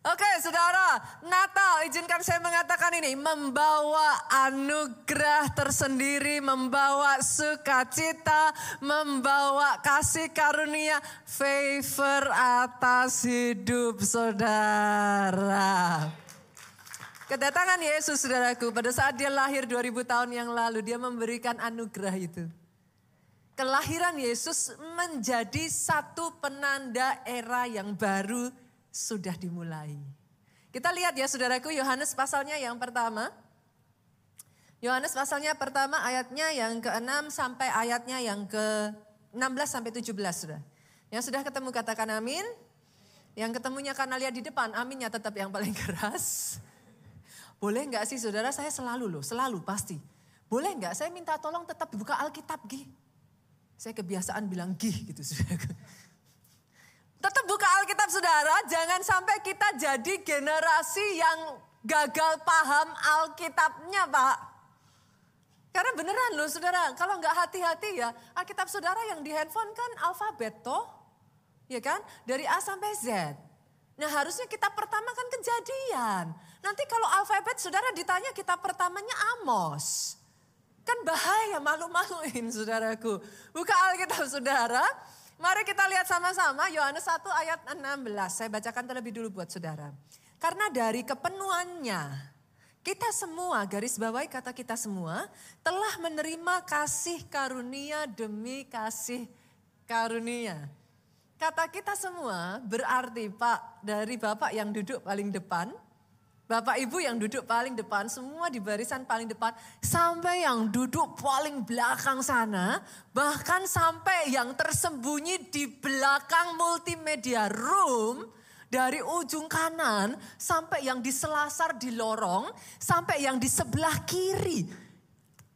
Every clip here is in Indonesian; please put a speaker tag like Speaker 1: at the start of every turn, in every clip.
Speaker 1: Oke saudara, Natal izinkan saya mengatakan ini. Membawa anugerah tersendiri, membawa sukacita, membawa kasih karunia, favor atas hidup saudara. Kedatangan Yesus saudaraku pada saat dia lahir 2000 tahun yang lalu dia memberikan anugerah itu. Kelahiran Yesus menjadi satu penanda era yang baru sudah dimulai. Kita lihat ya saudaraku Yohanes pasalnya yang pertama. Yohanes pasalnya pertama ayatnya yang ke-6 sampai ayatnya yang ke-16 sampai 17 sudah. Yang sudah ketemu katakan amin. Yang ketemunya karena lihat di depan aminnya tetap yang paling keras. Boleh nggak sih saudara saya selalu loh, selalu pasti. Boleh nggak saya minta tolong tetap buka Alkitab Gih. Saya kebiasaan bilang gih gitu saudara. Tetap buka Alkitab saudara, jangan sampai kita jadi generasi yang gagal paham Alkitabnya Pak. Karena beneran loh saudara, kalau nggak hati-hati ya, Alkitab saudara yang di handphone kan alfabet toh. Ya kan, dari A sampai Z. Nah harusnya kita pertama kan kejadian. Nanti kalau alfabet saudara ditanya kita pertamanya Amos. Kan bahaya malu-maluin saudaraku. Buka Alkitab saudara, Mari kita lihat sama-sama Yohanes 1 ayat 16. Saya bacakan terlebih dulu buat saudara. Karena dari kepenuhannya, kita semua, garis bawahi kata kita semua, telah menerima kasih karunia demi kasih karunia. Kata kita semua berarti Pak dari Bapak yang duduk paling depan, Bapak Ibu yang duduk paling depan, semua di barisan paling depan, sampai yang duduk paling belakang sana, bahkan sampai yang tersembunyi di belakang multimedia room, dari ujung kanan sampai yang di selasar di lorong, sampai yang di sebelah kiri.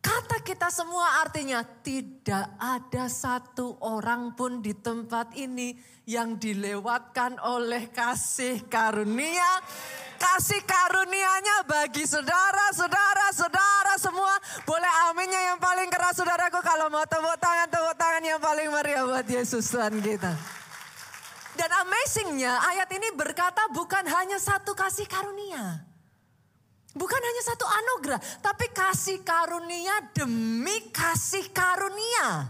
Speaker 1: Kata kita semua artinya tidak ada satu orang pun di tempat ini yang dilewatkan oleh kasih karunia kasih karunia-Nya bagi saudara, saudara, saudara semua. Boleh aminnya yang paling keras saudaraku kalau mau tepuk tangan, tepuk tangan yang paling meriah buat Yesus Tuhan kita. Dan amazingnya ayat ini berkata bukan hanya satu kasih karunia. Bukan hanya satu anugerah, tapi kasih karunia demi kasih karunia.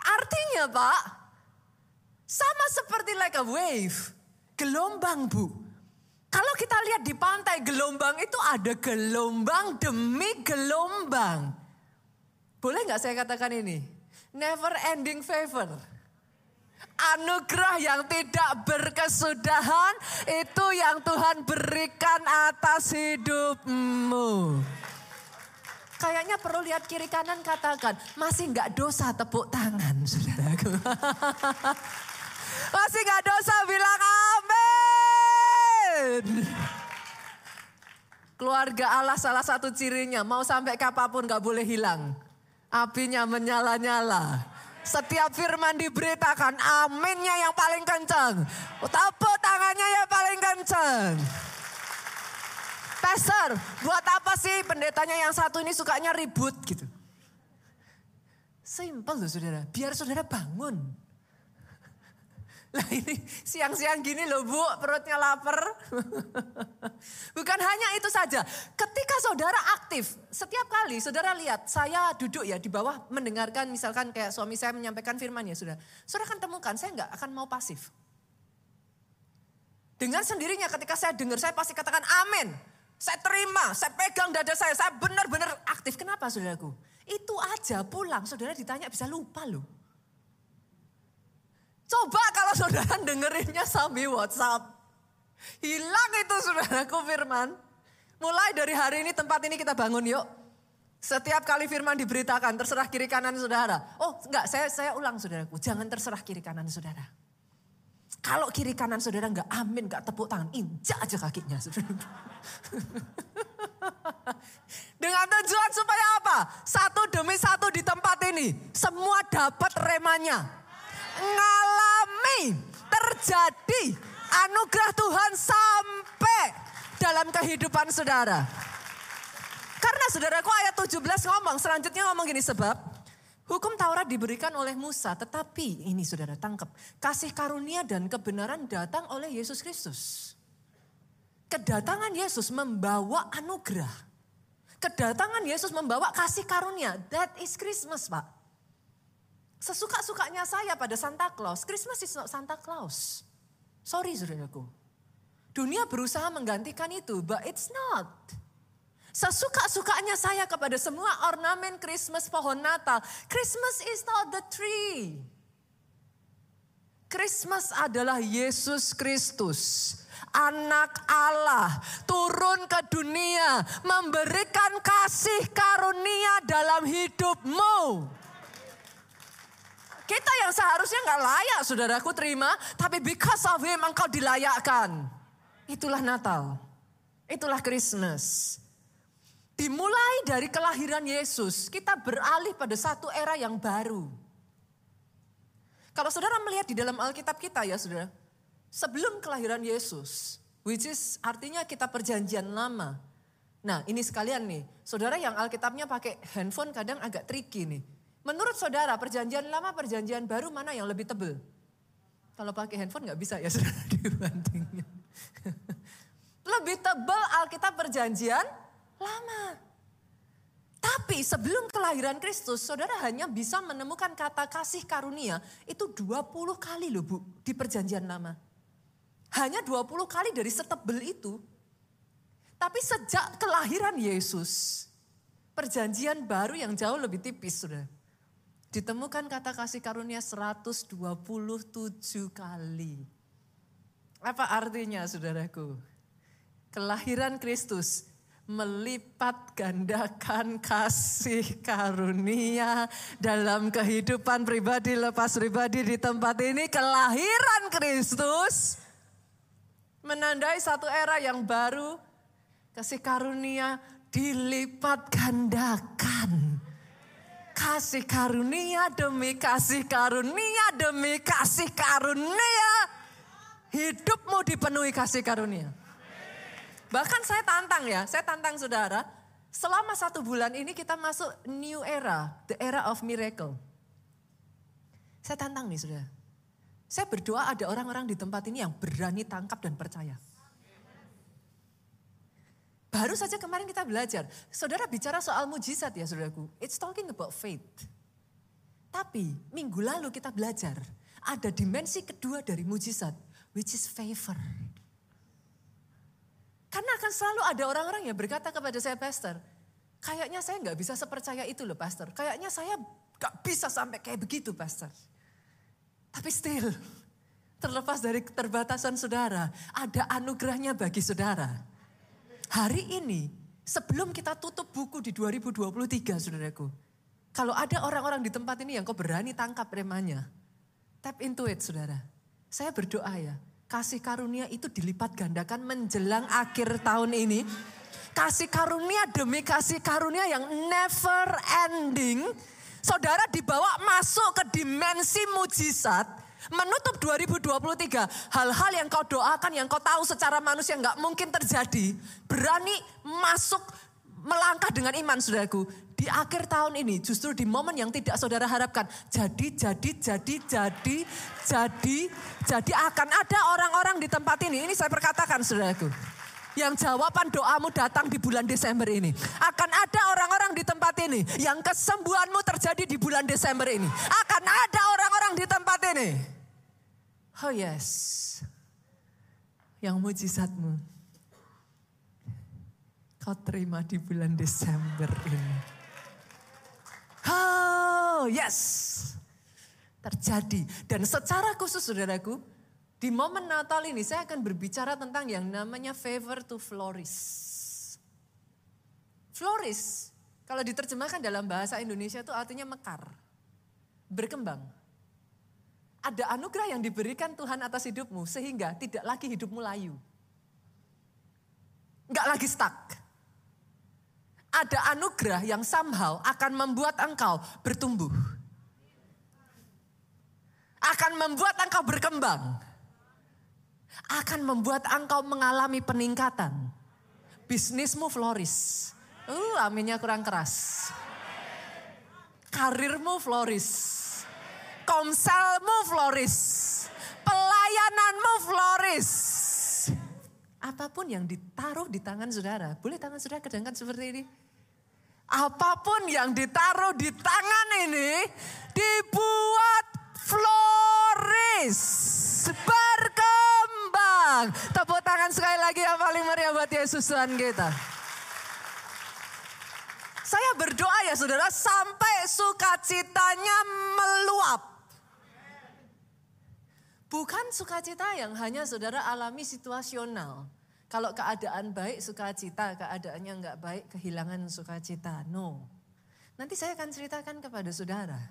Speaker 1: Artinya Pak, sama seperti like a wave, gelombang bu. Kalau kita lihat di pantai gelombang itu ada gelombang demi gelombang. Boleh nggak saya katakan ini? Never ending favor. Anugerah yang tidak berkesudahan itu yang Tuhan berikan atas hidupmu. Kayaknya perlu lihat kiri kanan katakan, masih nggak dosa tepuk tangan saudaraku. masih nggak dosa bilang amin. Keluarga Allah salah satu cirinya mau sampai kapan pun gak boleh hilang. Apinya menyala-nyala. Setiap firman diberitakan aminnya yang paling kencang. Tepuk tangannya yang paling kencang. Pastor, buat apa sih pendetanya yang satu ini sukanya ribut gitu. Simpel loh saudara, biar saudara bangun. Lah ini siang-siang gini loh bu, perutnya lapar. Bukan hanya itu saja, ketika saudara aktif, setiap kali saudara lihat, saya duduk ya di bawah mendengarkan misalkan kayak suami saya menyampaikan firman ya sudah. Saudara akan temukan, saya nggak akan mau pasif. Dengan sendirinya ketika saya dengar, saya pasti katakan amin. Saya terima, saya pegang dada saya, saya benar-benar aktif. Kenapa saudaraku? Itu aja pulang, saudara ditanya bisa lupa loh. Coba kalau saudara dengerinnya sambil WhatsApp. Hilang itu saudaraku firman. Mulai dari hari ini tempat ini kita bangun yuk. Setiap kali firman diberitakan terserah kiri kanan saudara. Oh enggak saya saya ulang saudaraku. Jangan terserah kiri kanan saudara. Kalau kiri kanan saudara enggak amin, enggak tepuk tangan, injak aja kakinya saudara. Dengan tujuan supaya apa? Satu demi satu di tempat ini. Semua dapat remanya ngalami terjadi anugerah Tuhan sampai dalam kehidupan saudara. Karena saudaraku ayat 17 ngomong, selanjutnya ngomong gini sebab Hukum Taurat diberikan oleh Musa, tetapi ini saudara tangkap. Kasih karunia dan kebenaran datang oleh Yesus Kristus. Kedatangan Yesus membawa anugerah. Kedatangan Yesus membawa kasih karunia. That is Christmas Pak. Sesuka-sukanya saya pada Santa Claus. Christmas is not Santa Claus. Sorry saudaraku. Dunia berusaha menggantikan itu, but it's not. Sesuka-sukanya saya kepada semua ornamen Christmas pohon Natal. Christmas is not the tree. Christmas adalah Yesus Kristus anak Allah turun ke dunia memberikan kasih karunia dalam hidupmu. Kita yang seharusnya nggak layak saudaraku terima, tapi because of him engkau dilayakkan. Itulah Natal. Itulah Christmas. Dimulai dari kelahiran Yesus, kita beralih pada satu era yang baru. Kalau saudara melihat di dalam Alkitab kita ya saudara, sebelum kelahiran Yesus, which is artinya kita perjanjian lama. Nah ini sekalian nih, saudara yang Alkitabnya pakai handphone kadang agak tricky nih. Menurut saudara perjanjian lama, perjanjian baru mana yang lebih tebel? Kalau pakai handphone nggak bisa ya saudara dibandingin. lebih tebal Alkitab perjanjian lama. Tapi sebelum kelahiran Kristus, saudara hanya bisa menemukan kata kasih karunia itu 20 kali loh bu di perjanjian lama. Hanya 20 kali dari setebel itu. Tapi sejak kelahiran Yesus, perjanjian baru yang jauh lebih tipis sudah. Ditemukan kata kasih karunia 127 kali. Apa artinya saudaraku? Kelahiran Kristus melipat gandakan kasih karunia dalam kehidupan pribadi lepas pribadi di tempat ini kelahiran Kristus menandai satu era yang baru, kasih karunia dilipat gandakan. Kasih karunia demi kasih karunia demi kasih karunia. Hidupmu dipenuhi kasih karunia. Bahkan saya tantang ya, saya tantang saudara. Selama satu bulan ini kita masuk new era, the era of miracle. Saya tantang nih saudara. Saya berdoa ada orang-orang di tempat ini yang berani tangkap dan percaya. Baru saja kemarin kita belajar, saudara bicara soal mujizat ya saudaraku. It's talking about faith. Tapi minggu lalu kita belajar, ada dimensi kedua dari mujizat, which is favor. Karena akan selalu ada orang-orang yang berkata kepada saya, Pastor, kayaknya saya nggak bisa sepercaya itu loh Pastor. Kayaknya saya nggak bisa sampai kayak begitu Pastor. Tapi still, terlepas dari keterbatasan saudara, ada anugerahnya bagi saudara. Hari ini, sebelum kita tutup buku di 2023 saudaraku. Kalau ada orang-orang di tempat ini yang kau berani tangkap remanya. Tap into it saudara. Saya berdoa ya, kasih karunia itu dilipat gandakan menjelang akhir tahun ini. Kasih karunia demi kasih karunia yang never ending Saudara dibawa masuk ke dimensi mujizat. Menutup 2023, hal-hal yang kau doakan, yang kau tahu secara manusia nggak mungkin terjadi. Berani masuk melangkah dengan iman saudaraku. Di akhir tahun ini justru di momen yang tidak saudara harapkan. Jadi, jadi, jadi, jadi, jadi, jadi akan ada orang-orang di tempat ini. Ini saya perkatakan saudaraku yang jawaban doamu datang di bulan Desember ini. Akan ada orang-orang di tempat ini yang kesembuhanmu terjadi di bulan Desember ini. Akan ada orang-orang di tempat ini. Oh yes. Yang mujizatmu. Kau terima di bulan Desember ini. Oh yes. Terjadi. Dan secara khusus saudaraku, di momen Natal ini saya akan berbicara tentang yang namanya favor to flourish. Flourish, kalau diterjemahkan dalam bahasa Indonesia itu artinya mekar, berkembang. Ada anugerah yang diberikan Tuhan atas hidupmu sehingga tidak lagi hidupmu layu. Enggak lagi stuck. Ada anugerah yang somehow akan membuat engkau bertumbuh. Akan membuat engkau berkembang akan membuat engkau mengalami peningkatan. Bisnismu flourish. Uh, aminnya kurang keras. karirmu floris. Komselmu floris. Pelayananmu floris. Apa pun yang ditaruh di tangan saudara, boleh tangan saudara kedangkan seperti ini? Apa pun yang ditaruh di tangan ini dibuat floris, Tepuk tangan sekali lagi yang paling meriah buat Yesus Tuhan kita. Saya berdoa ya saudara sampai sukacitanya meluap. Bukan sukacita yang hanya saudara alami situasional. Kalau keadaan baik sukacita, keadaannya enggak baik kehilangan sukacita. No. Nanti saya akan ceritakan kepada saudara.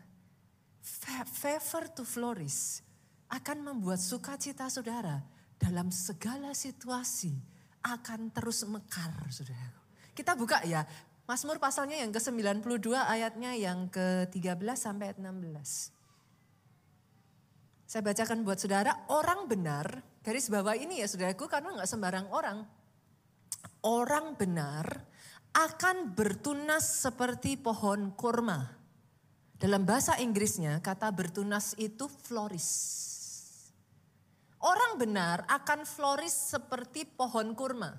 Speaker 1: Favor to flourish akan membuat sukacita saudara dalam segala situasi akan terus mekar saudara. Kita buka ya Mazmur pasalnya yang ke-92 ayatnya yang ke-13 sampai 16. Saya bacakan buat saudara, orang benar, garis bawah ini ya saudaraku karena nggak sembarang orang. Orang benar akan bertunas seperti pohon kurma. Dalam bahasa Inggrisnya kata bertunas itu floris. Orang benar akan floris seperti pohon kurma.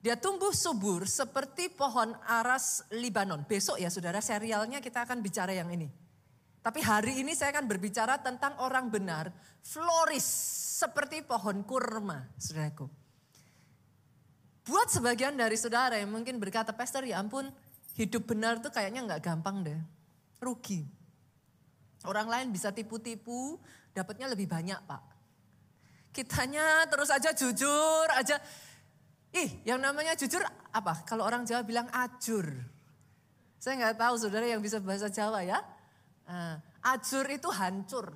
Speaker 1: Dia tumbuh subur seperti pohon aras Libanon. Besok ya saudara serialnya kita akan bicara yang ini. Tapi hari ini saya akan berbicara tentang orang benar, floris seperti pohon kurma, saudaraku. Buat sebagian dari saudara yang mungkin berkata, Pastor ya ampun, hidup benar tuh kayaknya nggak gampang deh, rugi. Orang lain bisa tipu-tipu, dapatnya lebih banyak pak. Kitanya terus aja jujur aja. Ih, yang namanya jujur apa? Kalau orang Jawa bilang ajur. Saya nggak tahu saudara yang bisa bahasa Jawa ya. Uh, ajur itu hancur.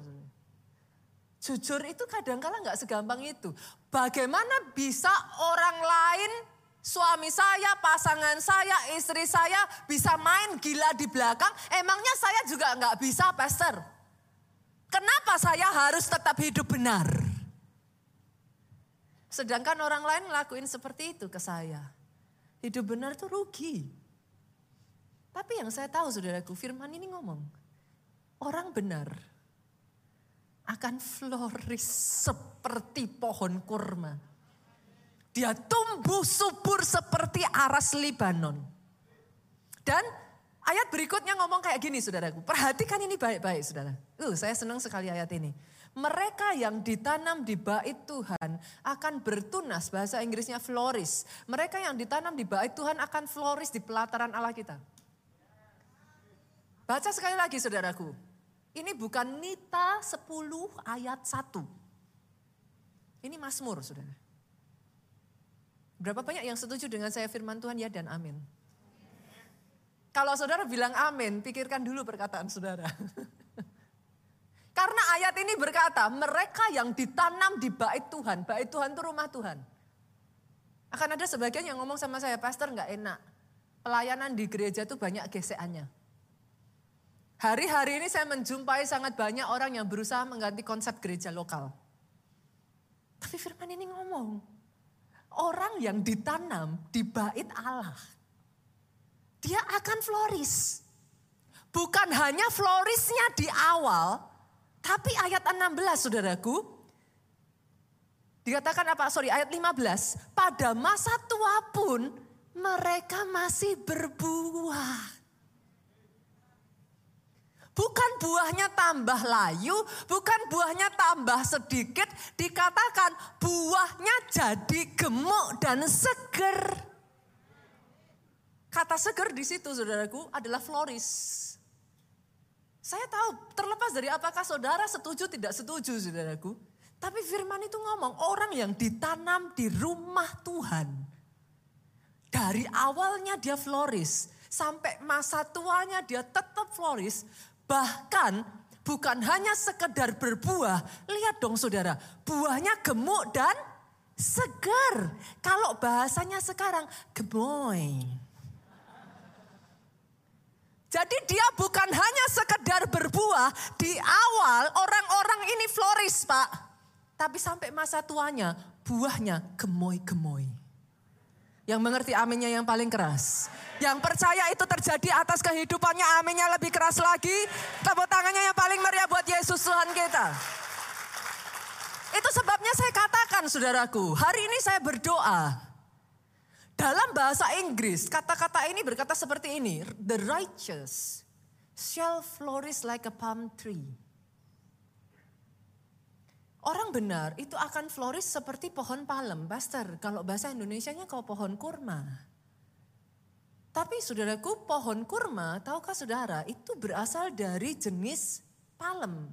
Speaker 1: Jujur itu kadang-kala nggak segampang itu. Bagaimana bisa orang lain, suami saya, pasangan saya, istri saya bisa main gila di belakang? Emangnya saya juga nggak bisa, pastor? Kenapa saya harus tetap hidup benar? Sedangkan orang lain ngelakuin seperti itu ke saya. Hidup benar itu rugi. Tapi yang saya tahu saudaraku, firman ini ngomong, orang benar akan floris seperti pohon kurma. Dia tumbuh subur seperti aras Libanon. Dan ayat berikutnya ngomong kayak gini saudaraku. Perhatikan ini baik-baik saudara. Uh, saya senang sekali ayat ini. Mereka yang ditanam di bait Tuhan akan bertunas, bahasa Inggrisnya flourish. Mereka yang ditanam di bait Tuhan akan flourish di pelataran Allah kita. Baca sekali lagi saudaraku. Ini bukan Nita 10 ayat 1. Ini Mazmur saudara. Berapa banyak yang setuju dengan saya firman Tuhan ya dan amin. Kalau saudara bilang amin, pikirkan dulu perkataan saudara. Karena ayat ini berkata, mereka yang ditanam di bait Tuhan, bait Tuhan itu rumah Tuhan. Akan ada sebagian yang ngomong sama saya, pastor nggak enak. Pelayanan di gereja itu banyak gesekannya. Hari-hari ini saya menjumpai sangat banyak orang yang berusaha mengganti konsep gereja lokal. Tapi firman ini ngomong, orang yang ditanam di bait Allah, dia akan floris. Bukan hanya florisnya di awal, tapi ayat 16 saudaraku, dikatakan apa? Sorry, ayat 15. Pada masa tua pun mereka masih berbuah. Bukan buahnya tambah layu, bukan buahnya tambah sedikit, dikatakan buahnya jadi gemuk dan seger. Kata seger di situ saudaraku adalah floris. Saya tahu terlepas dari apakah saudara setuju tidak setuju saudaraku. Tapi firman itu ngomong orang yang ditanam di rumah Tuhan. Dari awalnya dia floris. Sampai masa tuanya dia tetap floris. Bahkan bukan hanya sekedar berbuah. Lihat dong saudara, buahnya gemuk dan segar. Kalau bahasanya sekarang gemoy. Jadi dia bukan hanya sekedar berbuah, di awal orang-orang ini floris pak. Tapi sampai masa tuanya buahnya gemoy-gemoy. Yang mengerti aminnya yang paling keras. Yang percaya itu terjadi atas kehidupannya aminnya lebih keras lagi. Tepuk tangannya yang paling meriah buat Yesus Tuhan kita. Itu sebabnya saya katakan saudaraku, hari ini saya berdoa. Dalam bahasa Inggris, kata-kata ini berkata seperti ini. The righteous shall flourish like a palm tree. Orang benar itu akan flourish seperti pohon palem, Pastor. Kalau bahasa Indonesianya kau pohon kurma. Tapi saudaraku, pohon kurma, tahukah saudara, itu berasal dari jenis palem.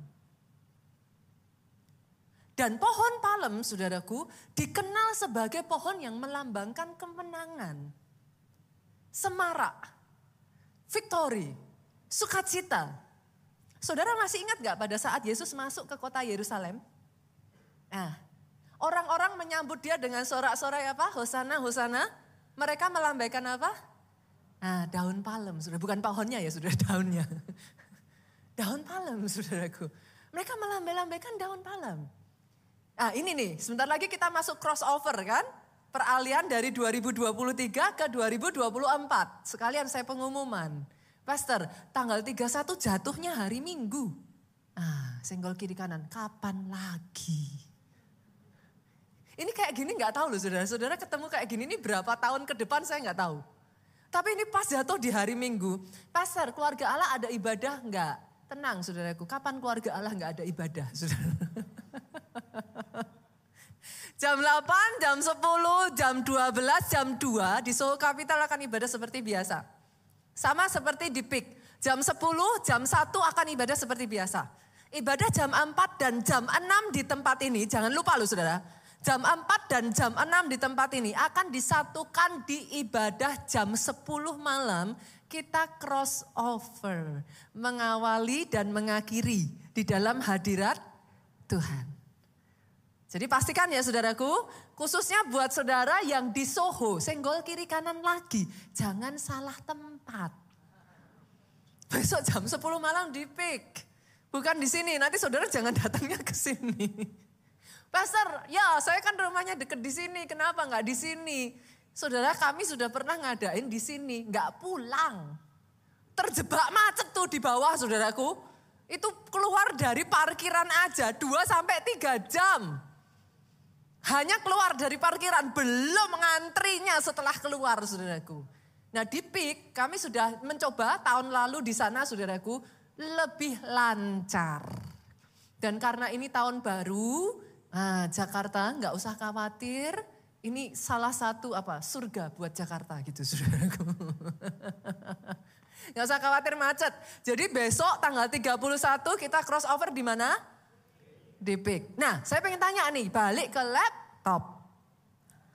Speaker 1: Dan pohon palem, saudaraku, dikenal sebagai pohon yang melambangkan kemenangan. Semarak, victory, sukacita. Saudara masih ingat gak pada saat Yesus masuk ke kota Yerusalem? Nah, orang-orang menyambut dia dengan sorak-sorai apa? Hosana, Hosana. Mereka melambaikan apa? Nah, daun palem, sudah bukan pohonnya ya, sudah daunnya. daun palem, saudaraku. Mereka melambai-lambaikan daun palem. Nah ini nih, sebentar lagi kita masuk crossover kan? Peralihan dari 2023 ke 2024. Sekalian saya pengumuman. Pastor, tanggal 31 jatuhnya hari Minggu. Ah, senggol kiri kanan, kapan lagi? Ini kayak gini nggak tahu loh saudara-saudara ketemu kayak gini ini berapa tahun ke depan saya nggak tahu. Tapi ini pas jatuh di hari Minggu. Pastor, keluarga Allah ada ibadah nggak? Tenang saudaraku, kapan keluarga Allah nggak ada ibadah saudara? jam 8, jam 10, jam 12, jam 2 di Solo Capital akan ibadah seperti biasa. Sama seperti di PIK. Jam 10, jam 1 akan ibadah seperti biasa. Ibadah jam 4 dan jam 6 di tempat ini, jangan lupa loh saudara. Jam 4 dan jam 6 di tempat ini akan disatukan di ibadah jam 10 malam kita cross over. Mengawali dan mengakhiri di dalam hadirat Tuhan. Jadi pastikan ya saudaraku, khususnya buat saudara yang di Soho, senggol kiri kanan lagi, jangan salah tempat. Besok jam 10 malam di PIK. Bukan di sini, nanti saudara jangan datangnya ke sini. Pastor, ya saya kan rumahnya deket di sini, kenapa nggak di sini? Saudara kami sudah pernah ngadain di sini, nggak pulang. Terjebak macet tuh di bawah saudaraku. Itu keluar dari parkiran aja 2 sampai 3 jam. Hanya keluar dari parkiran, belum mengantrinya setelah keluar saudaraku. Nah di PIK kami sudah mencoba tahun lalu di sana saudaraku lebih lancar. Dan karena ini tahun baru, nah Jakarta nggak usah khawatir, ini salah satu apa surga buat Jakarta gitu saudaraku. Gak usah khawatir macet. Jadi besok tanggal 31 kita crossover di mana? di PIK. Nah, saya pengen tanya nih, balik ke laptop.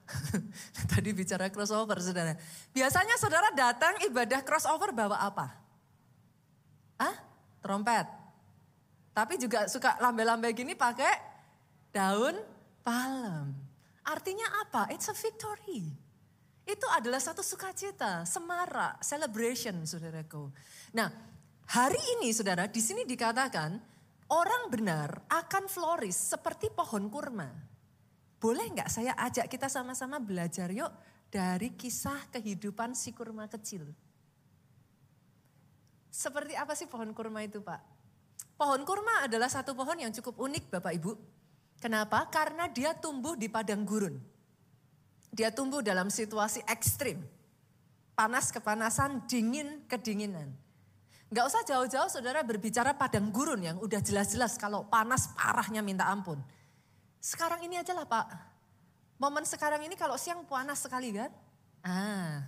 Speaker 1: Tadi bicara crossover, saudara. Biasanya saudara datang ibadah crossover bawa apa? Ah, trompet. Tapi juga suka lambe-lambe gini pakai daun palem. Artinya apa? It's a victory. Itu adalah satu sukacita, semarak, celebration, saudaraku. Nah, hari ini saudara, di sini dikatakan Orang benar akan flourish seperti pohon kurma. Boleh nggak saya ajak kita sama-sama belajar yuk dari kisah kehidupan si kurma kecil. Seperti apa sih pohon kurma itu Pak? Pohon kurma adalah satu pohon yang cukup unik Bapak Ibu. Kenapa? Karena dia tumbuh di padang gurun. Dia tumbuh dalam situasi ekstrim. Panas kepanasan, dingin kedinginan. Gak usah jauh-jauh saudara berbicara padang gurun yang udah jelas-jelas kalau panas parahnya minta ampun. Sekarang ini aja lah Pak. Momen sekarang ini kalau siang panas sekali kan? Ah.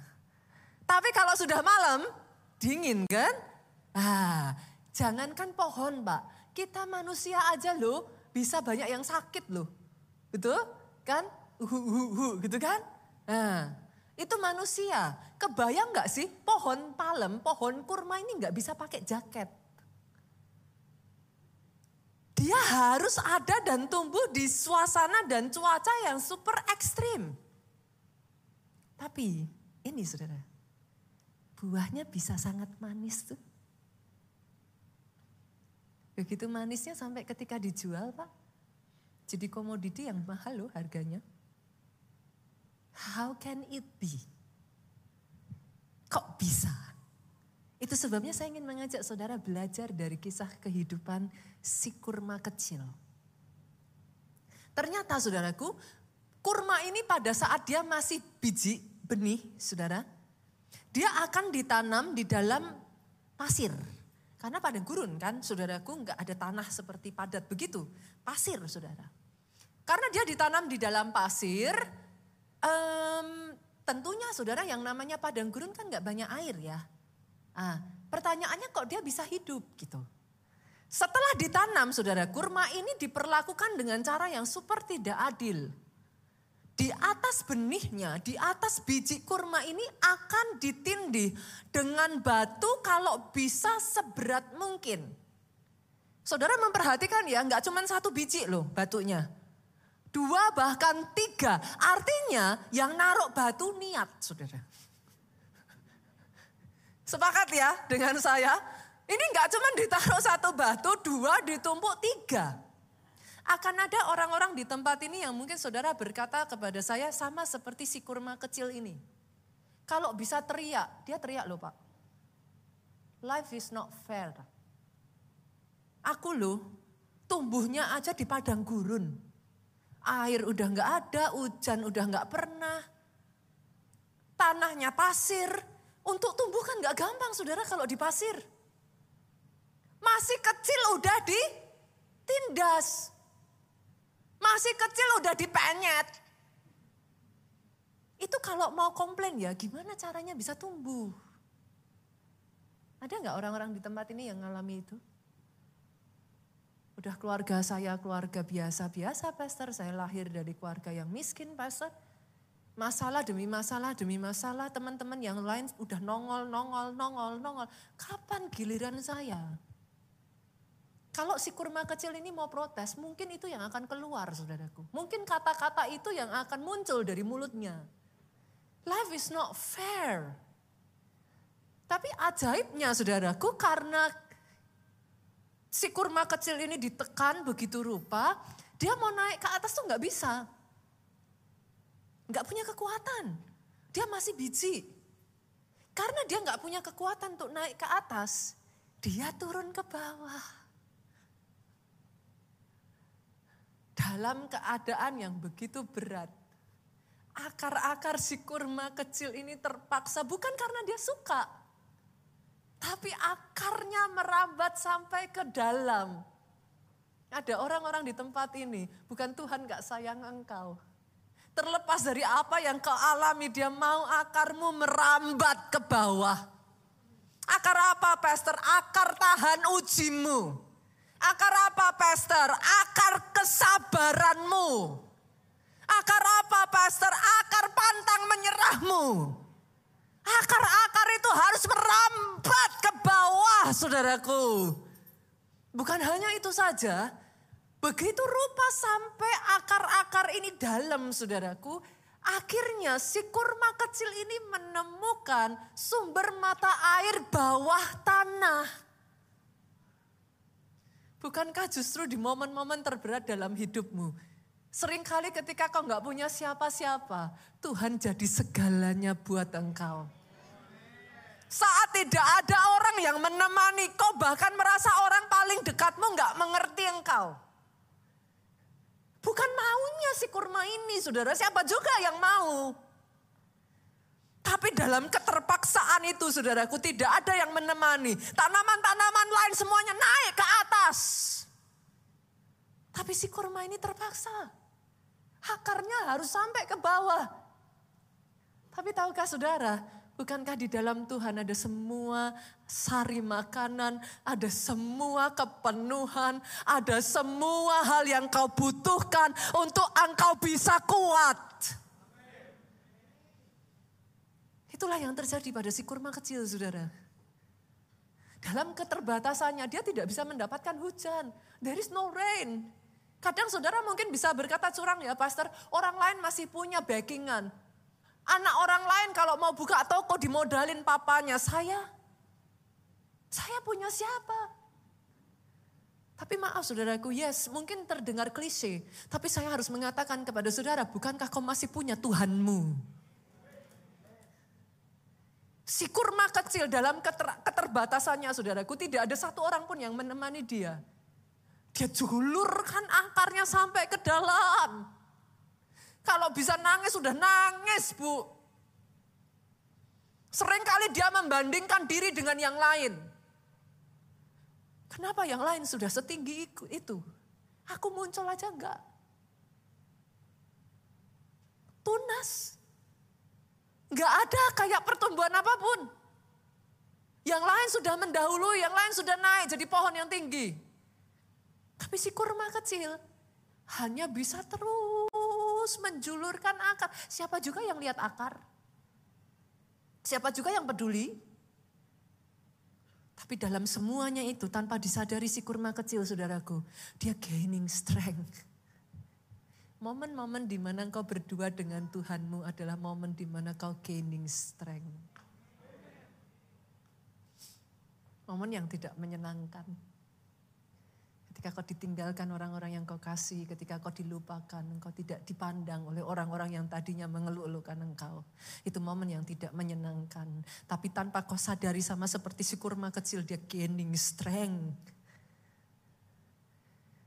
Speaker 1: Tapi kalau sudah malam dingin kan? Ah, jangankan pohon Pak. Kita manusia aja loh bisa banyak yang sakit loh. Betul? Kan? Uhu, uhu, uhu, gitu kan? Nah, itu manusia. Kebayang nggak sih pohon palem, pohon kurma ini nggak bisa pakai jaket. Dia harus ada dan tumbuh di suasana dan cuaca yang super ekstrim. Tapi ini saudara, buahnya bisa sangat manis tuh. Begitu manisnya sampai ketika dijual pak, jadi komoditi yang mahal loh harganya. How can it be? Kok bisa? Itu sebabnya saya ingin mengajak saudara belajar dari kisah kehidupan si kurma kecil. Ternyata saudaraku, kurma ini pada saat dia masih biji benih, saudara, dia akan ditanam di dalam pasir. Karena pada gurun kan, saudaraku nggak ada tanah seperti padat begitu, pasir saudara. Karena dia ditanam di dalam pasir, um, tentunya saudara yang namanya padang gurun kan nggak banyak air ya. Ah, pertanyaannya kok dia bisa hidup gitu. Setelah ditanam saudara, kurma ini diperlakukan dengan cara yang super tidak adil. Di atas benihnya, di atas biji kurma ini akan ditindih dengan batu kalau bisa seberat mungkin. Saudara memperhatikan ya, nggak cuma satu biji loh batunya. Dua bahkan tiga, artinya yang naruh batu niat saudara. Sepakat ya dengan saya? Ini nggak cuma ditaruh satu batu, dua ditumpuk tiga. Akan ada orang-orang di tempat ini yang mungkin saudara berkata kepada saya sama seperti si kurma kecil ini. Kalau bisa teriak, dia teriak loh pak. Life is not fair. Aku loh, tumbuhnya aja di padang gurun. Air udah nggak ada, hujan udah nggak pernah. Tanahnya pasir, untuk tumbuh kan gak gampang saudara kalau di pasir. Masih kecil udah ditindas. Masih kecil udah dipenyet. Itu kalau mau komplain ya gimana caranya bisa tumbuh. Ada nggak orang-orang di tempat ini yang ngalami itu? Udah keluarga saya keluarga biasa-biasa pastor, saya lahir dari keluarga yang miskin pastor masalah demi masalah demi masalah teman-teman yang lain udah nongol nongol nongol nongol. Kapan giliran saya? Kalau si kurma kecil ini mau protes mungkin itu yang akan keluar saudaraku. Mungkin kata-kata itu yang akan muncul dari mulutnya. Life is not fair. Tapi ajaibnya saudaraku karena si kurma kecil ini ditekan begitu rupa dia mau naik ke atas tuh nggak bisa nggak punya kekuatan. Dia masih biji. Karena dia nggak punya kekuatan untuk naik ke atas, dia turun ke bawah. Dalam keadaan yang begitu berat, akar-akar si kurma kecil ini terpaksa bukan karena dia suka, tapi akarnya merambat sampai ke dalam. Ada orang-orang di tempat ini, bukan Tuhan gak sayang engkau, Terlepas dari apa yang kau alami, dia mau akarmu merambat ke bawah. Akar apa, Pastor? Akar tahan ujimu. Akar apa, Pastor? Akar kesabaranmu. Akar apa, Pastor? Akar pantang menyerahmu. Akar-akar itu harus merambat ke bawah, saudaraku. Bukan hanya itu saja, Begitu rupa sampai akar-akar ini dalam saudaraku, akhirnya si kurma kecil ini menemukan sumber mata air bawah tanah. Bukankah justru di momen-momen terberat dalam hidupmu, sering kali ketika kau nggak punya siapa-siapa, Tuhan jadi segalanya buat engkau. Saat tidak ada orang yang menemani kau, bahkan merasa orang paling dekatmu nggak mengerti engkau. Bukan maunya si kurma ini, saudara. Siapa juga yang mau? Tapi dalam keterpaksaan itu, saudaraku, tidak ada yang menemani. Tanaman-tanaman lain semuanya naik ke atas. Tapi si kurma ini terpaksa. Akarnya harus sampai ke bawah. Tapi tahukah saudara, Bukankah di dalam Tuhan ada semua sari makanan, ada semua kepenuhan, ada semua hal yang kau butuhkan untuk engkau bisa kuat. Itulah yang terjadi pada si kurma kecil, saudara. Dalam keterbatasannya, dia tidak bisa mendapatkan hujan. There is no rain. Kadang saudara mungkin bisa berkata curang ya pastor, orang lain masih punya backingan. Anak orang lain kalau mau buka toko dimodalin papanya. Saya, saya punya siapa? Tapi maaf saudaraku, yes mungkin terdengar klise. Tapi saya harus mengatakan kepada saudara, bukankah kau masih punya Tuhanmu? Si kurma kecil dalam keter, keterbatasannya saudaraku, tidak ada satu orang pun yang menemani dia. Dia julurkan akarnya sampai ke dalam. Kalau bisa nangis, sudah nangis bu. Seringkali dia membandingkan diri dengan yang lain. Kenapa yang lain sudah setinggi itu? Aku muncul aja enggak. Tunas. Enggak ada kayak pertumbuhan apa pun. Yang lain sudah mendahului, yang lain sudah naik jadi pohon yang tinggi. Tapi si kurma kecil hanya bisa terus menjulurkan akar. Siapa juga yang lihat akar? Siapa juga yang peduli? Tapi dalam semuanya itu tanpa disadari si kurma kecil saudaraku. Dia gaining strength. Momen-momen di mana engkau berdua dengan Tuhanmu adalah momen di mana kau gaining strength. Momen yang tidak menyenangkan. Ketika kau ditinggalkan orang-orang yang kau kasih, ketika kau dilupakan, engkau tidak dipandang oleh orang-orang yang tadinya mengeluh-elukan engkau. Itu momen yang tidak menyenangkan. Tapi tanpa kau sadari sama seperti si kurma kecil, dia gaining strength.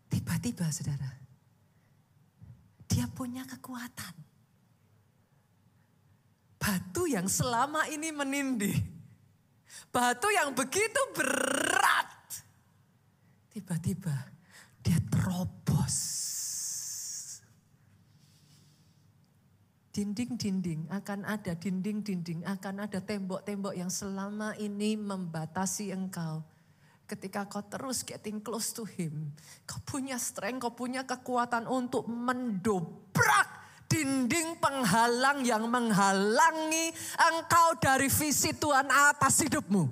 Speaker 1: Tiba-tiba saudara, dia punya kekuatan. Batu yang selama ini menindih. Batu yang begitu berat Tiba-tiba dia terobos. Dinding-dinding akan ada, dinding-dinding akan ada tembok-tembok yang selama ini membatasi engkau. Ketika kau terus getting close to him, kau punya strength, kau punya kekuatan untuk mendobrak dinding penghalang yang menghalangi engkau dari visi Tuhan atas hidupmu.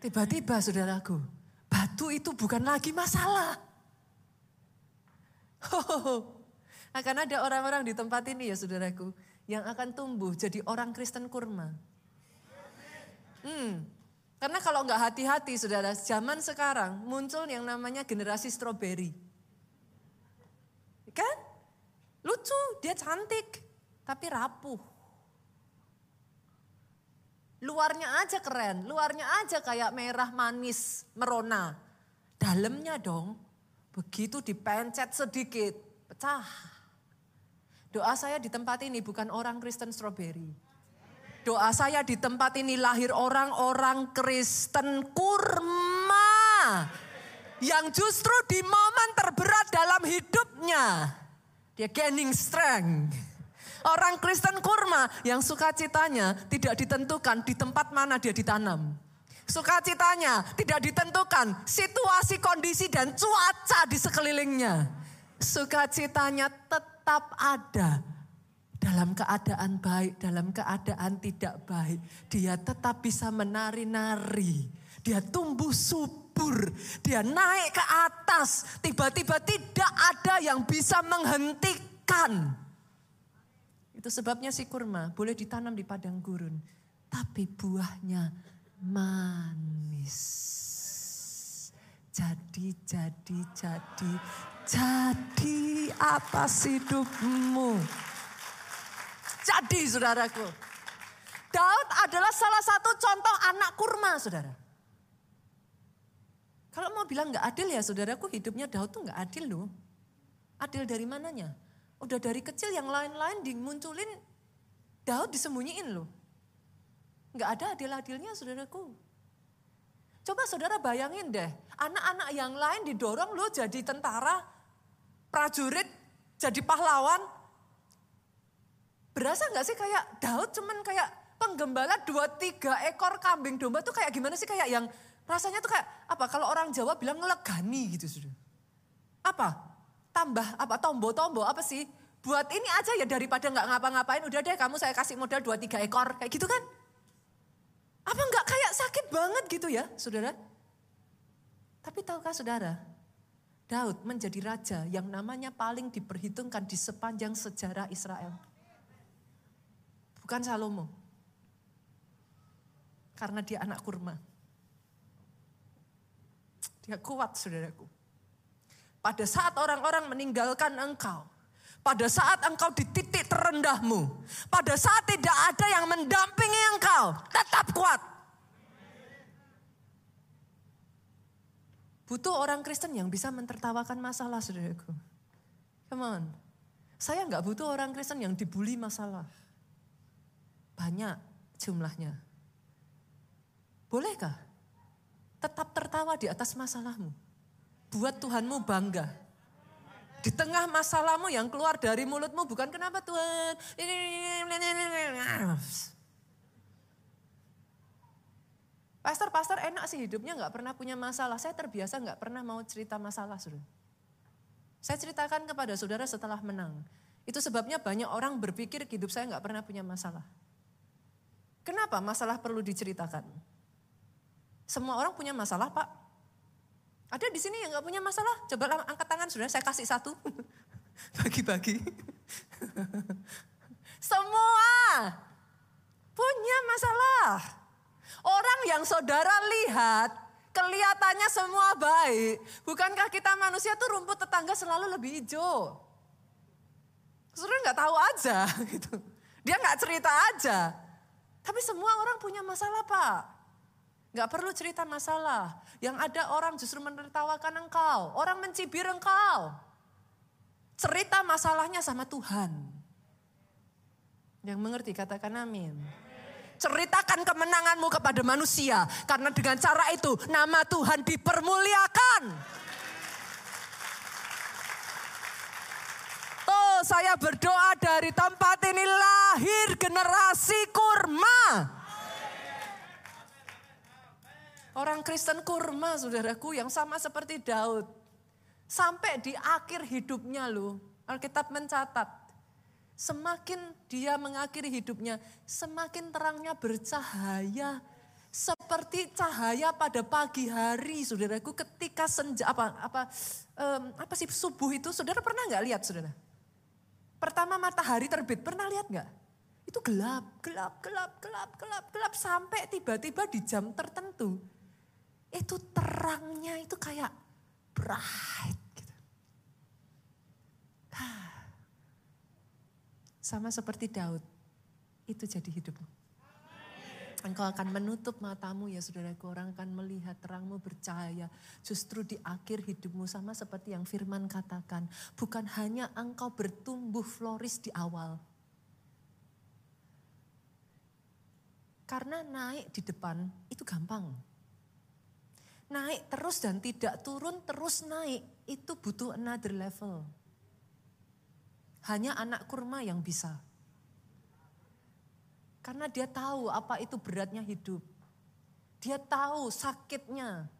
Speaker 1: Tiba-tiba saudaraku, Batu itu bukan lagi masalah. Oh, akan ada orang-orang di tempat ini ya saudaraku. Yang akan tumbuh jadi orang Kristen kurma. Hmm, karena kalau nggak hati-hati saudara, zaman sekarang muncul yang namanya generasi stroberi. Kan? Lucu, dia cantik, tapi rapuh. Luarnya aja keren, luarnya aja kayak merah manis, merona. Dalamnya dong, begitu dipencet sedikit, pecah. Doa saya di tempat ini bukan orang Kristen strawberry. Doa saya di tempat ini lahir orang-orang Kristen kurma. Yang justru di momen terberat dalam hidupnya. Dia gaining strength Orang Kristen kurma yang sukacitanya tidak ditentukan di tempat mana dia ditanam. Sukacitanya tidak ditentukan situasi, kondisi, dan cuaca di sekelilingnya. Sukacitanya tetap ada dalam keadaan baik, dalam keadaan tidak baik. Dia tetap bisa menari-nari. Dia tumbuh subur. Dia naik ke atas. Tiba-tiba tidak ada yang bisa menghentikan itu sebabnya si kurma boleh ditanam di padang gurun. Tapi buahnya manis. Jadi, jadi, jadi, jadi atas hidupmu. Jadi saudaraku. Daud adalah salah satu contoh anak kurma saudara. Kalau mau bilang nggak adil ya saudaraku hidupnya Daud tuh nggak adil loh. Adil dari mananya? Udah dari kecil yang lain-lain dimunculin, Daud disembunyiin loh. Nggak ada adil-adilnya saudaraku. Coba saudara bayangin deh, anak-anak yang lain didorong lo jadi tentara, prajurit, jadi pahlawan. Berasa nggak sih kayak Daud cuman kayak penggembala dua tiga ekor kambing domba tuh kayak gimana sih kayak yang rasanya tuh kayak apa kalau orang Jawa bilang ngelegani gitu sudah. Apa? Tambah apa tombo-tombo apa sih? Buat ini aja ya daripada nggak ngapa-ngapain, udah deh kamu saya kasih modal dua tiga ekor kayak gitu kan? Apa nggak kayak sakit banget gitu ya, saudara? Tapi tahukah saudara, Daud menjadi raja yang namanya paling diperhitungkan di sepanjang sejarah Israel. Bukan Salomo. Karena dia anak kurma. Gak kuat saudaraku. Pada saat orang-orang meninggalkan engkau. Pada saat engkau di titik terendahmu. Pada saat tidak ada yang mendampingi engkau. Tetap kuat. Butuh orang Kristen yang bisa mentertawakan masalah saudaraku. Come. Saya nggak butuh orang Kristen yang dibully masalah. Banyak jumlahnya. Bolehkah? Tetap tertawa di atas masalahmu. Buat Tuhanmu bangga. Di tengah masalahmu yang keluar dari mulutmu bukan kenapa Tuhan. Pastor-pastor enak sih hidupnya nggak pernah punya masalah. Saya terbiasa nggak pernah mau cerita masalah, suruh. Saya ceritakan kepada saudara setelah menang. Itu sebabnya banyak orang berpikir hidup saya nggak pernah punya masalah. Kenapa masalah perlu diceritakan? Semua orang punya masalah, Pak. Ada di sini yang nggak punya masalah? Coba angkat tangan, sudah saya kasih satu. Bagi-bagi. Semua punya masalah. Orang yang saudara lihat kelihatannya semua baik. Bukankah kita manusia tuh rumput tetangga selalu lebih hijau? Saudara nggak tahu aja gitu. Dia nggak cerita aja. Tapi semua orang punya masalah pak. Nggak perlu cerita masalah. Yang ada orang justru menertawakan engkau. Orang mencibir engkau. Cerita masalahnya sama Tuhan. Yang mengerti katakan amin. Ceritakan kemenanganmu kepada manusia. Karena dengan cara itu nama Tuhan dipermuliakan. Oh saya berdoa dari tempat ini lahir generasi kurma. Orang Kristen kurma saudaraku yang sama seperti Daud. Sampai di akhir hidupnya loh. Alkitab mencatat Semakin dia mengakhiri hidupnya, semakin terangnya bercahaya. Seperti cahaya pada pagi hari, saudaraku, ketika senja apa apa um, apa sih subuh itu, saudara pernah nggak lihat, saudara? Pertama matahari terbit, pernah lihat nggak? Itu gelap, gelap, gelap, gelap, gelap, gelap sampai tiba-tiba di jam tertentu itu terangnya itu kayak bright gitu. Sama seperti Daud, itu jadi hidupmu. Engkau akan menutup matamu ya saudaraku, orang akan melihat terangmu bercahaya. Justru di akhir hidupmu sama seperti yang firman katakan. Bukan hanya engkau bertumbuh floris di awal. Karena naik di depan itu gampang. Naik terus dan tidak turun terus naik itu butuh another level. Hanya anak kurma yang bisa. Karena dia tahu apa itu beratnya hidup. Dia tahu sakitnya.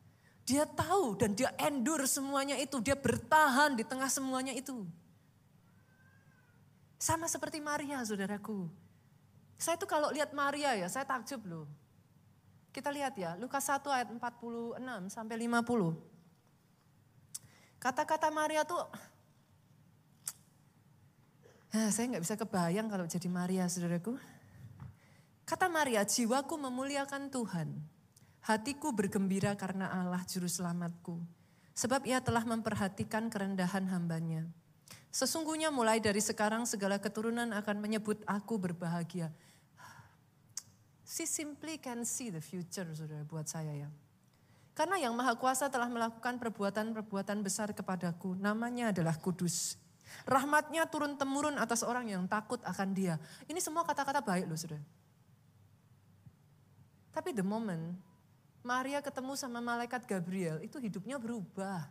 Speaker 1: Dia tahu dan dia endure semuanya itu. Dia bertahan di tengah semuanya itu. Sama seperti Maria saudaraku. Saya tuh kalau lihat Maria ya saya takjub loh. Kita lihat ya Lukas 1 ayat 46 sampai 50. Kata-kata Maria tuh Nah, saya nggak bisa kebayang kalau jadi Maria, saudaraku. Kata Maria, jiwaku memuliakan Tuhan. Hatiku bergembira karena Allah juru selamatku. Sebab ia telah memperhatikan kerendahan hambanya. Sesungguhnya mulai dari sekarang segala keturunan akan menyebut aku berbahagia. She simply can see the future, saudara, buat saya ya. Karena yang Maha Kuasa telah melakukan perbuatan-perbuatan besar kepadaku. Namanya adalah kudus. Rahmatnya turun temurun atas orang yang takut akan dia. Ini semua kata-kata baik loh saudara. Tapi the moment Maria ketemu sama malaikat Gabriel itu hidupnya berubah.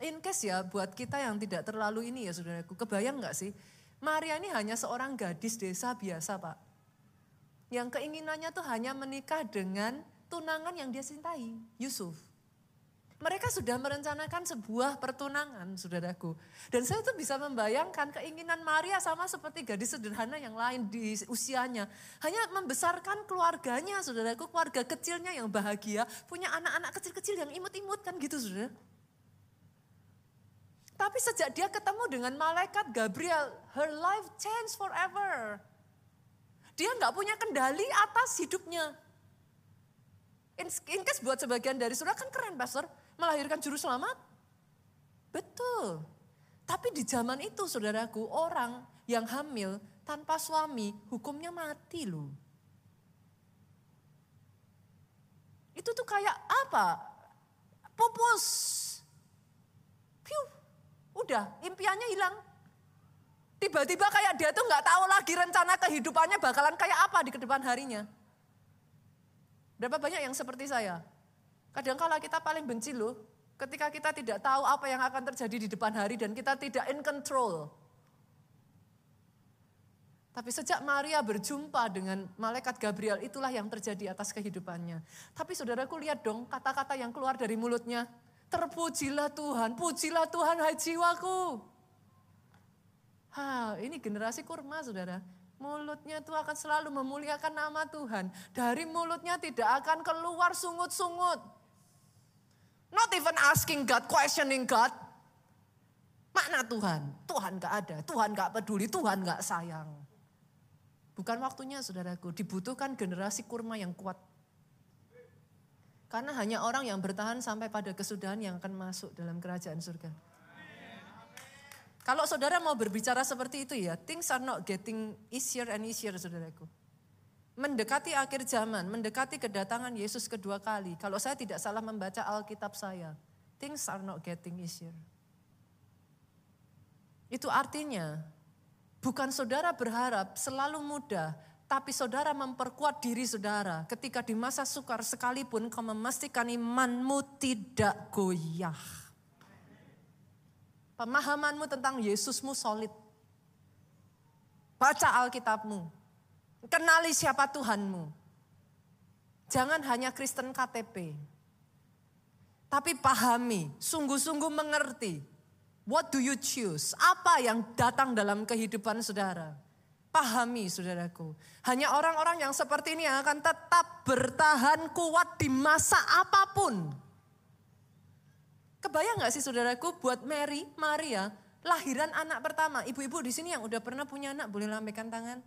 Speaker 1: In case ya buat kita yang tidak terlalu ini ya saudaraku, kebayang nggak sih? Maria ini hanya seorang gadis desa biasa pak. Yang keinginannya tuh hanya menikah dengan tunangan yang dia cintai, Yusuf. Mereka sudah merencanakan sebuah pertunangan, saudaraku. Dan saya tuh bisa membayangkan keinginan Maria sama seperti gadis sederhana yang lain di usianya. Hanya membesarkan keluarganya, saudaraku, keluarga kecilnya yang bahagia, punya anak-anak kecil-kecil yang imut-imut kan gitu, saudara. Tapi sejak dia ketemu dengan malaikat Gabriel, her life changed forever. Dia nggak punya kendali atas hidupnya. In case buat sebagian dari saudara kan keren pastor, melahirkan juru selamat. Betul. Tapi di zaman itu saudaraku orang yang hamil tanpa suami hukumnya mati loh. Itu tuh kayak apa? Pupus. Piu. Udah impiannya hilang. Tiba-tiba kayak dia tuh nggak tahu lagi rencana kehidupannya bakalan kayak apa di ke depan harinya. Berapa banyak yang seperti saya? Kadang kala kita paling benci loh, ketika kita tidak tahu apa yang akan terjadi di depan hari dan kita tidak in control. Tapi sejak Maria berjumpa dengan malaikat Gabriel, itulah yang terjadi atas kehidupannya. Tapi saudaraku lihat dong kata-kata yang keluar dari mulutnya. Terpujilah Tuhan, pujilah Tuhan hai jiwaku. Ha, ini generasi kurma saudara. Mulutnya itu akan selalu memuliakan nama Tuhan. Dari mulutnya tidak akan keluar sungut-sungut. Not even asking God, questioning God. Makna Tuhan, Tuhan gak ada, Tuhan gak peduli, Tuhan gak sayang. Bukan waktunya saudaraku, dibutuhkan generasi kurma yang kuat. Karena hanya orang yang bertahan sampai pada kesudahan yang akan masuk dalam kerajaan surga. Kalau saudara mau berbicara seperti itu ya, things are not getting easier and easier saudaraku. Mendekati akhir zaman, mendekati kedatangan Yesus kedua kali. Kalau saya tidak salah membaca Alkitab saya, things are not getting easier. Itu artinya bukan saudara berharap selalu mudah, tapi saudara memperkuat diri saudara ketika di masa sukar sekalipun kau memastikan imanmu tidak goyah. Pemahamanmu tentang Yesusmu solid. Baca Alkitabmu. Kenali siapa Tuhanmu. Jangan hanya Kristen KTP. Tapi pahami, sungguh-sungguh mengerti. What do you choose? Apa yang datang dalam kehidupan saudara? Pahami saudaraku. Hanya orang-orang yang seperti ini yang akan tetap bertahan kuat di masa apa pun. Kebayang gak sih saudaraku buat Mary, Maria, lahiran anak pertama. Ibu-ibu di sini yang udah pernah punya anak boleh lambaikan tangan.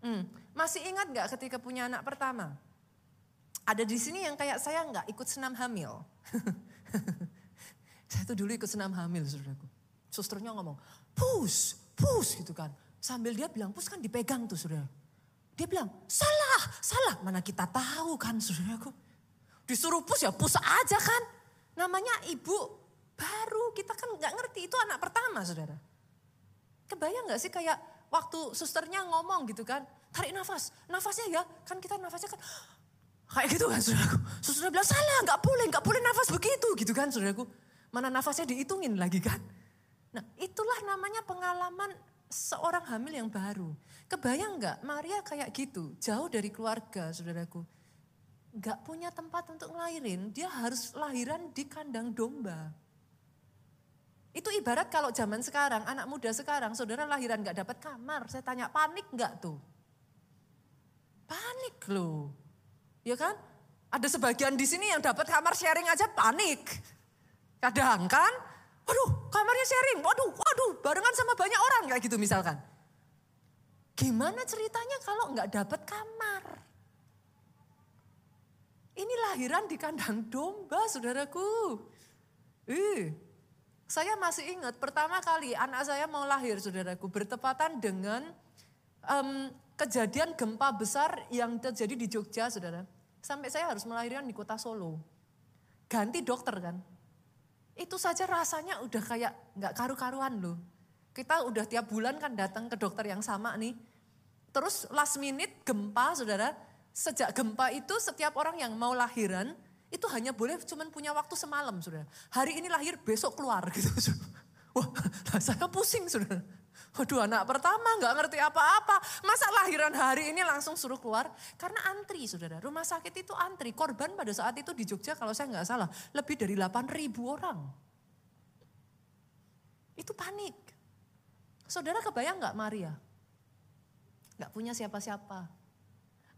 Speaker 1: Hmm. Masih ingat gak ketika punya anak pertama? Ada di sini yang kayak saya nggak ikut senam hamil. saya tuh dulu ikut senam hamil saudaraku. Susternya ngomong, pus, pus gitu kan. Sambil dia bilang, pus kan dipegang tuh saudara. Dia bilang, salah, salah. Mana kita tahu kan saudaraku. Disuruh pus ya pus aja kan. Namanya ibu baru, kita kan nggak ngerti itu anak pertama saudara. Kebayang nggak sih kayak waktu susternya ngomong gitu kan, tarik nafas, nafasnya ya, kan kita nafasnya kan kayak gitu kan saudaraku. Susternya bilang salah, nggak boleh, nggak boleh nafas begitu gitu kan saudaraku. Mana nafasnya dihitungin lagi kan. Nah itulah namanya pengalaman seorang hamil yang baru. Kebayang nggak Maria kayak gitu, jauh dari keluarga saudaraku nggak punya tempat untuk ngelahirin, dia harus lahiran di kandang domba. Itu ibarat kalau zaman sekarang, anak muda sekarang, saudara lahiran nggak dapat kamar. Saya tanya, panik nggak tuh? Panik loh. Ya kan? Ada sebagian di sini yang dapat kamar sharing aja panik. Kadang kan, waduh kamarnya sharing, waduh, waduh, barengan sama banyak orang kayak gitu misalkan. Gimana ceritanya kalau nggak dapat kamar? Ini lahiran di kandang domba, saudaraku. Uh, saya masih ingat pertama kali anak saya mau lahir, saudaraku, bertepatan dengan um, kejadian gempa besar yang terjadi di Jogja, saudara. Sampai saya harus melahirkan di kota Solo. Ganti dokter kan. Itu saja rasanya udah kayak nggak karu-karuan loh. Kita udah tiap bulan kan datang ke dokter yang sama nih. Terus last minute gempa, saudara Sejak gempa itu setiap orang yang mau lahiran itu hanya boleh cuman punya waktu semalam sudah. Hari ini lahir besok keluar gitu. Wah saya pusing sudah. Waduh anak pertama nggak ngerti apa-apa. Masa lahiran hari ini langsung suruh keluar? Karena antri saudara. Rumah sakit itu antri. Korban pada saat itu di Jogja kalau saya nggak salah. Lebih dari 8 ribu orang. Itu panik. Saudara kebayang nggak Maria? Nggak punya siapa-siapa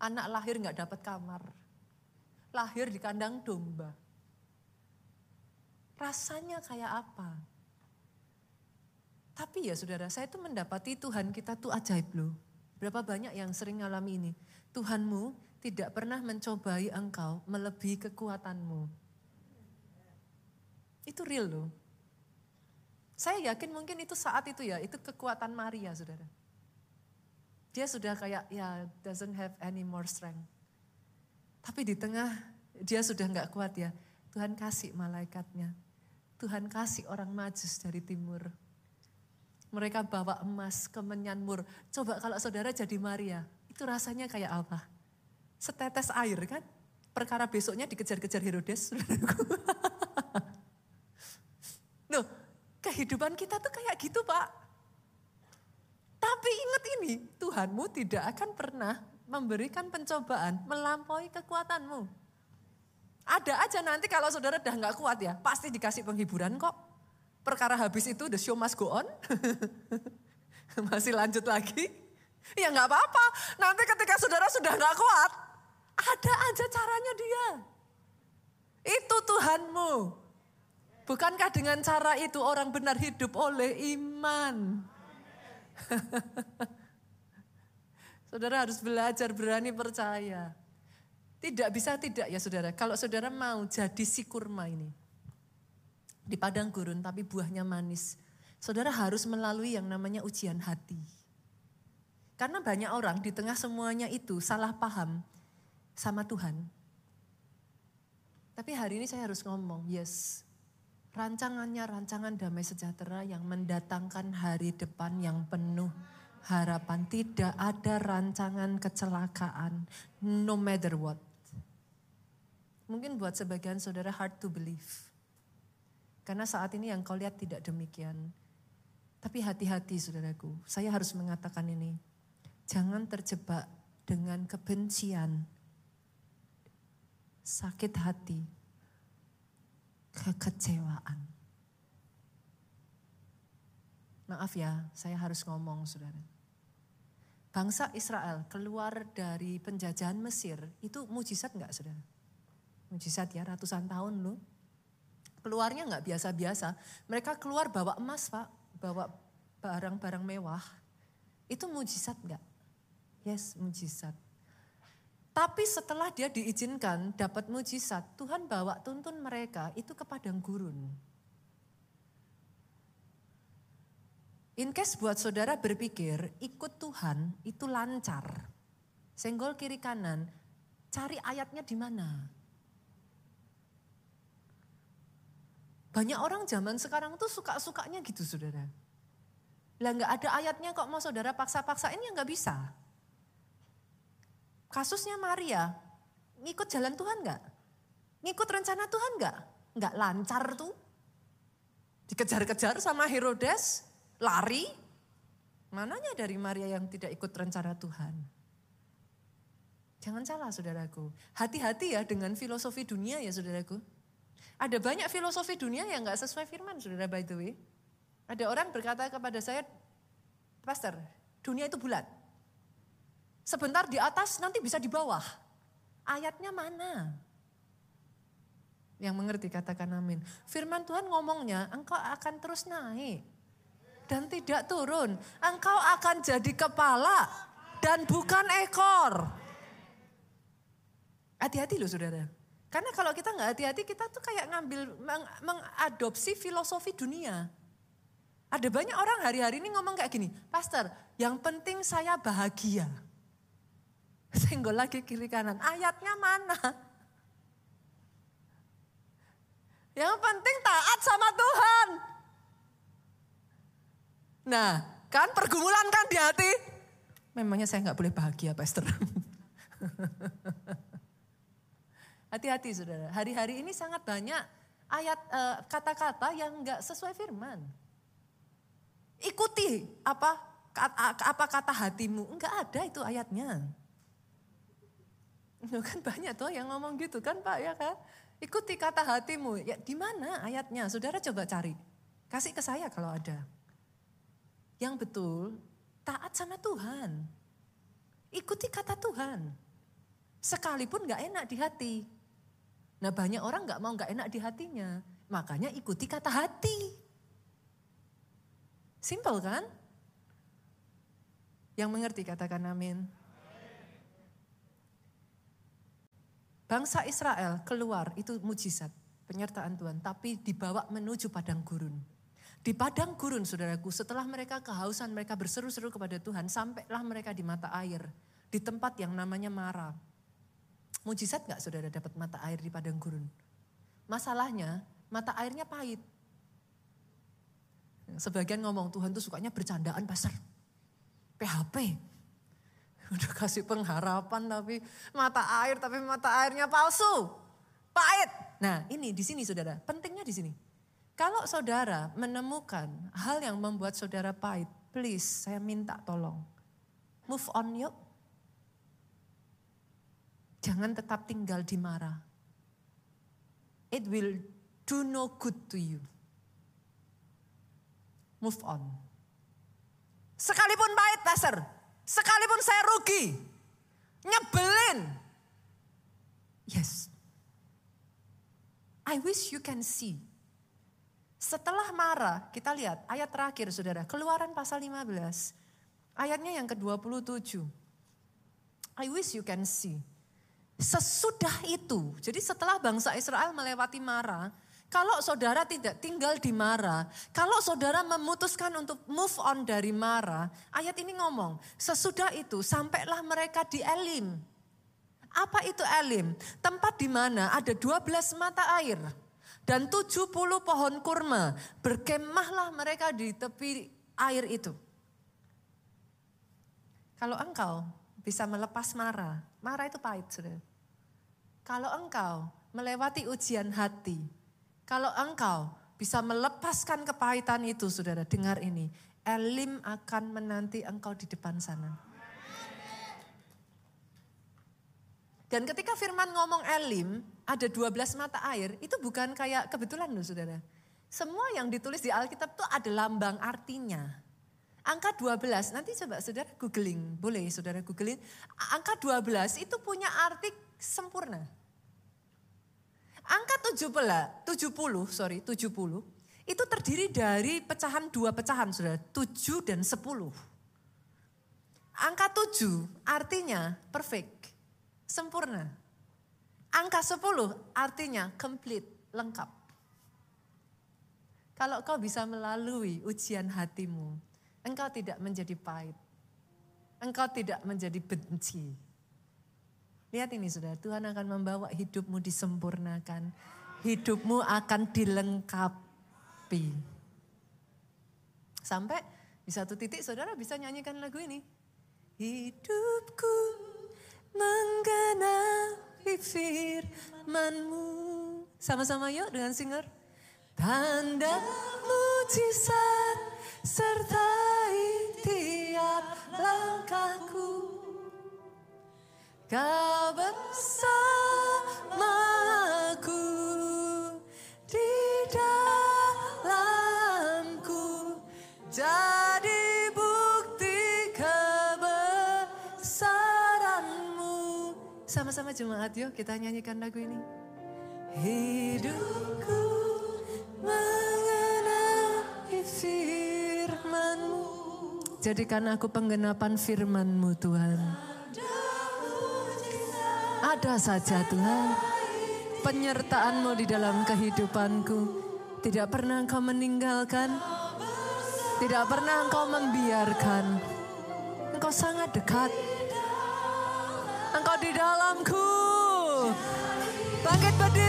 Speaker 1: Anak lahir nggak dapat kamar. Lahir di kandang domba. Rasanya kayak apa? Tapi ya saudara, saya itu mendapati Tuhan kita tuh ajaib loh. Berapa banyak yang sering ngalami ini? Tuhanmu tidak pernah mencobai engkau melebihi kekuatanmu. Itu real loh. Saya yakin mungkin itu saat itu ya, itu kekuatan Maria saudara. Dia sudah kayak ya doesn't have any more strength. Tapi di tengah dia sudah nggak kuat ya. Tuhan kasih malaikatnya. Tuhan kasih orang majus dari timur. Mereka bawa emas ke menyanmur. Coba kalau saudara jadi Maria, itu rasanya kayak apa? setetes air kan. Perkara besoknya dikejar-kejar Herodes. Loh, kehidupan kita tuh kayak gitu Pak. Tapi ingat ini, Tuhanmu tidak akan pernah memberikan pencobaan melampaui kekuatanmu. Ada aja nanti kalau saudara udah nggak kuat ya, pasti dikasih penghiburan kok. Perkara habis itu the show must go on. Masih lanjut lagi. Ya nggak apa-apa. Nanti ketika saudara sudah nggak kuat, ada aja caranya dia. Itu Tuhanmu. Bukankah dengan cara itu orang benar hidup oleh iman? saudara harus belajar berani percaya. Tidak bisa tidak ya saudara. Kalau saudara mau jadi si kurma ini. Di padang gurun tapi buahnya manis. Saudara harus melalui yang namanya ujian hati. Karena banyak orang di tengah semuanya itu salah paham sama Tuhan. Tapi hari ini saya harus ngomong, yes, rancangannya rancangan damai sejahtera yang mendatangkan hari depan yang penuh harapan. Tidak ada rancangan kecelakaan, no matter what. Mungkin buat sebagian saudara hard to believe. Karena saat ini yang kau lihat tidak demikian. Tapi hati-hati saudaraku, saya harus mengatakan ini. Jangan terjebak dengan kebencian sakit hati, kekecewaan. Maaf ya, saya harus ngomong saudara. Bangsa Israel keluar dari penjajahan Mesir, itu mujizat enggak saudara? Mujizat ya, ratusan tahun loh. Keluarnya enggak biasa-biasa. Mereka keluar bawa emas pak, bawa barang-barang mewah. Itu mujizat enggak? Yes, mujizat. Tapi setelah dia diizinkan dapat mujizat, Tuhan bawa tuntun mereka itu ke padang gurun. In case buat saudara berpikir ikut Tuhan itu lancar. Senggol kiri kanan, cari ayatnya di mana? Banyak orang zaman sekarang tuh suka-sukanya gitu saudara. Lah nggak ada ayatnya kok mau saudara paksa-paksain ya nggak bisa. Kasusnya Maria, ngikut jalan Tuhan enggak? Ngikut rencana Tuhan enggak? Enggak lancar tuh. Dikejar-kejar sama Herodes, lari. Mananya dari Maria yang tidak ikut rencana Tuhan? Jangan salah saudaraku. Hati-hati ya dengan filosofi dunia ya saudaraku. Ada banyak filosofi dunia yang enggak sesuai firman saudara by the way. Ada orang berkata kepada saya, Pastor, dunia itu bulat. Sebentar di atas nanti bisa di bawah. Ayatnya mana? Yang mengerti katakan amin. Firman Tuhan ngomongnya engkau akan terus naik. Dan tidak turun. Engkau akan jadi kepala dan bukan ekor. Hati-hati loh saudara. Karena kalau kita nggak hati-hati kita tuh kayak ngambil meng, mengadopsi filosofi dunia. Ada banyak orang hari-hari ini ngomong kayak gini, Pastor, yang penting saya bahagia. Senggol lagi kiri kanan. Ayatnya mana? Yang penting taat sama Tuhan. Nah, kan pergumulan kan di hati. Memangnya saya nggak boleh bahagia, Pastor. Hati-hati saudara, hari-hari ini sangat banyak ayat eh, kata-kata uh, yang nggak sesuai firman. Ikuti apa apa kata hatimu, enggak ada itu ayatnya. Kan banyak tuh yang ngomong gitu kan Pak ya kan. Ikuti kata hatimu. Ya di mana ayatnya? Saudara coba cari. Kasih ke saya kalau ada. Yang betul taat sama Tuhan. Ikuti kata Tuhan. Sekalipun gak enak di hati. Nah banyak orang gak mau gak enak di hatinya. Makanya ikuti kata hati. Simple kan? Yang mengerti katakan amin. Bangsa Israel keluar itu mujizat penyertaan Tuhan, tapi dibawa menuju padang gurun. Di padang gurun saudaraku, setelah mereka kehausan, mereka berseru-seru kepada Tuhan, sampailah mereka di mata air, di tempat yang namanya Mara. Mujizat gak saudara dapat mata air di padang gurun? Masalahnya, mata airnya pahit. Sebagian ngomong Tuhan tuh sukanya bercandaan pasar. PHP. Udah kasih pengharapan tapi mata air tapi mata airnya palsu. Pahit. Nah ini di sini saudara, pentingnya di sini. Kalau saudara menemukan hal yang membuat saudara pahit, please saya minta tolong. Move on yuk. Jangan tetap tinggal di marah. It will do no good to you. Move on. Sekalipun pahit, pastor. Sekalipun saya rugi. Nyebelin. Yes. I wish you can see setelah marah, kita lihat ayat terakhir saudara, keluaran pasal 15. Ayatnya yang ke-27. I wish you can see. Sesudah itu, jadi setelah bangsa Israel melewati marah, kalau saudara tidak tinggal di marah, kalau saudara memutuskan untuk move on dari marah, ayat ini ngomong, sesudah itu sampailah mereka di Elim. Apa itu Elim? Tempat di mana ada 12 mata air dan 70 pohon kurma. Berkemahlah mereka di tepi air itu. Kalau engkau bisa melepas marah, marah itu pahit sudah. Kalau engkau melewati ujian hati, kalau engkau bisa melepaskan kepahitan itu saudara, dengar ini. Elim akan menanti engkau di depan sana. Dan ketika firman ngomong Elim, ada 12 mata air, itu bukan kayak kebetulan loh saudara. Semua yang ditulis di Alkitab itu ada lambang artinya. Angka 12, nanti coba saudara googling, boleh saudara googling. Angka 12 itu punya arti sempurna. Angka 17, 70, sorry 70, itu terdiri dari pecahan dua pecahan saudara, 7 dan 10. Angka 7 artinya perfect, sempurna. Angka 10 artinya complete, lengkap. Kalau kau bisa melalui ujian hatimu, engkau tidak menjadi pahit. Engkau tidak menjadi benci. Lihat ini sudah, Tuhan akan membawa hidupmu disempurnakan. Hidupmu akan dilengkapi. Sampai di satu titik saudara bisa nyanyikan lagu ini. Hidupku menggenap firmanmu. Sama-sama yuk dengan singer. Tanda mujizat sertai Kau bersamaku di dalamku. Jangan Sama-sama jemaat yuk kita nyanyikan lagu ini. Hidupku mengenapi firmanmu. Jadikan aku penggenapan firmanmu Tuhan. Ada saja Tuhan. Penyertaanmu di dalam kehidupanku. Tidak pernah engkau meninggalkan. Tidak pernah engkau membiarkan. Engkau sangat dekat Engkau di dalamku. Bangkit berdiri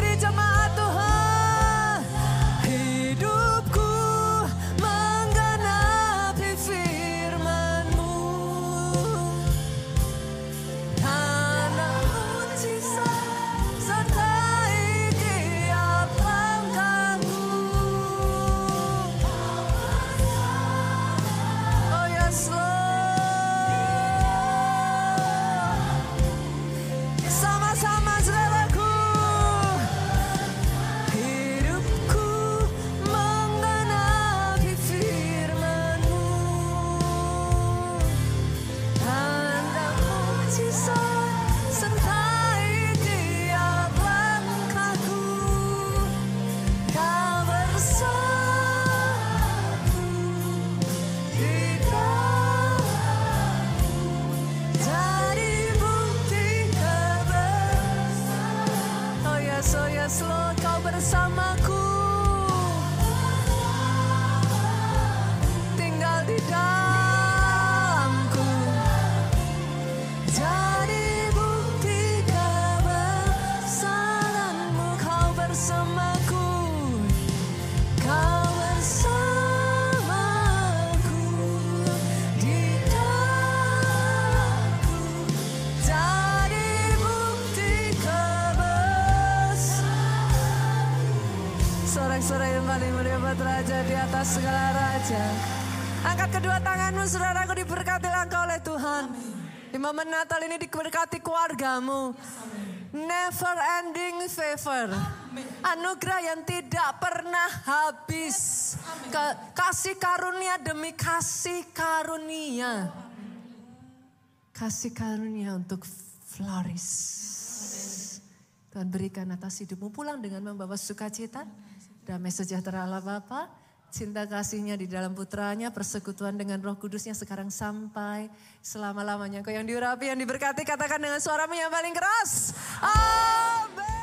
Speaker 1: segala Raja. Angkat kedua tanganmu saudaraku diberkati engkau oleh Tuhan. Di momen Natal ini diberkati keluargamu. Never ending favor. Anugerah yang tidak pernah habis. Kasih karunia demi kasih karunia. Kasih karunia untuk flourish. Tuhan berikan atas hidupmu pulang dengan membawa sukacita, damai sejahtera Allah Bapa, cinta kasihnya di dalam putranya, persekutuan dengan roh kudusnya sekarang sampai selama-lamanya. Kau yang diurapi, yang diberkati, katakan dengan suaramu yang paling keras. Amin.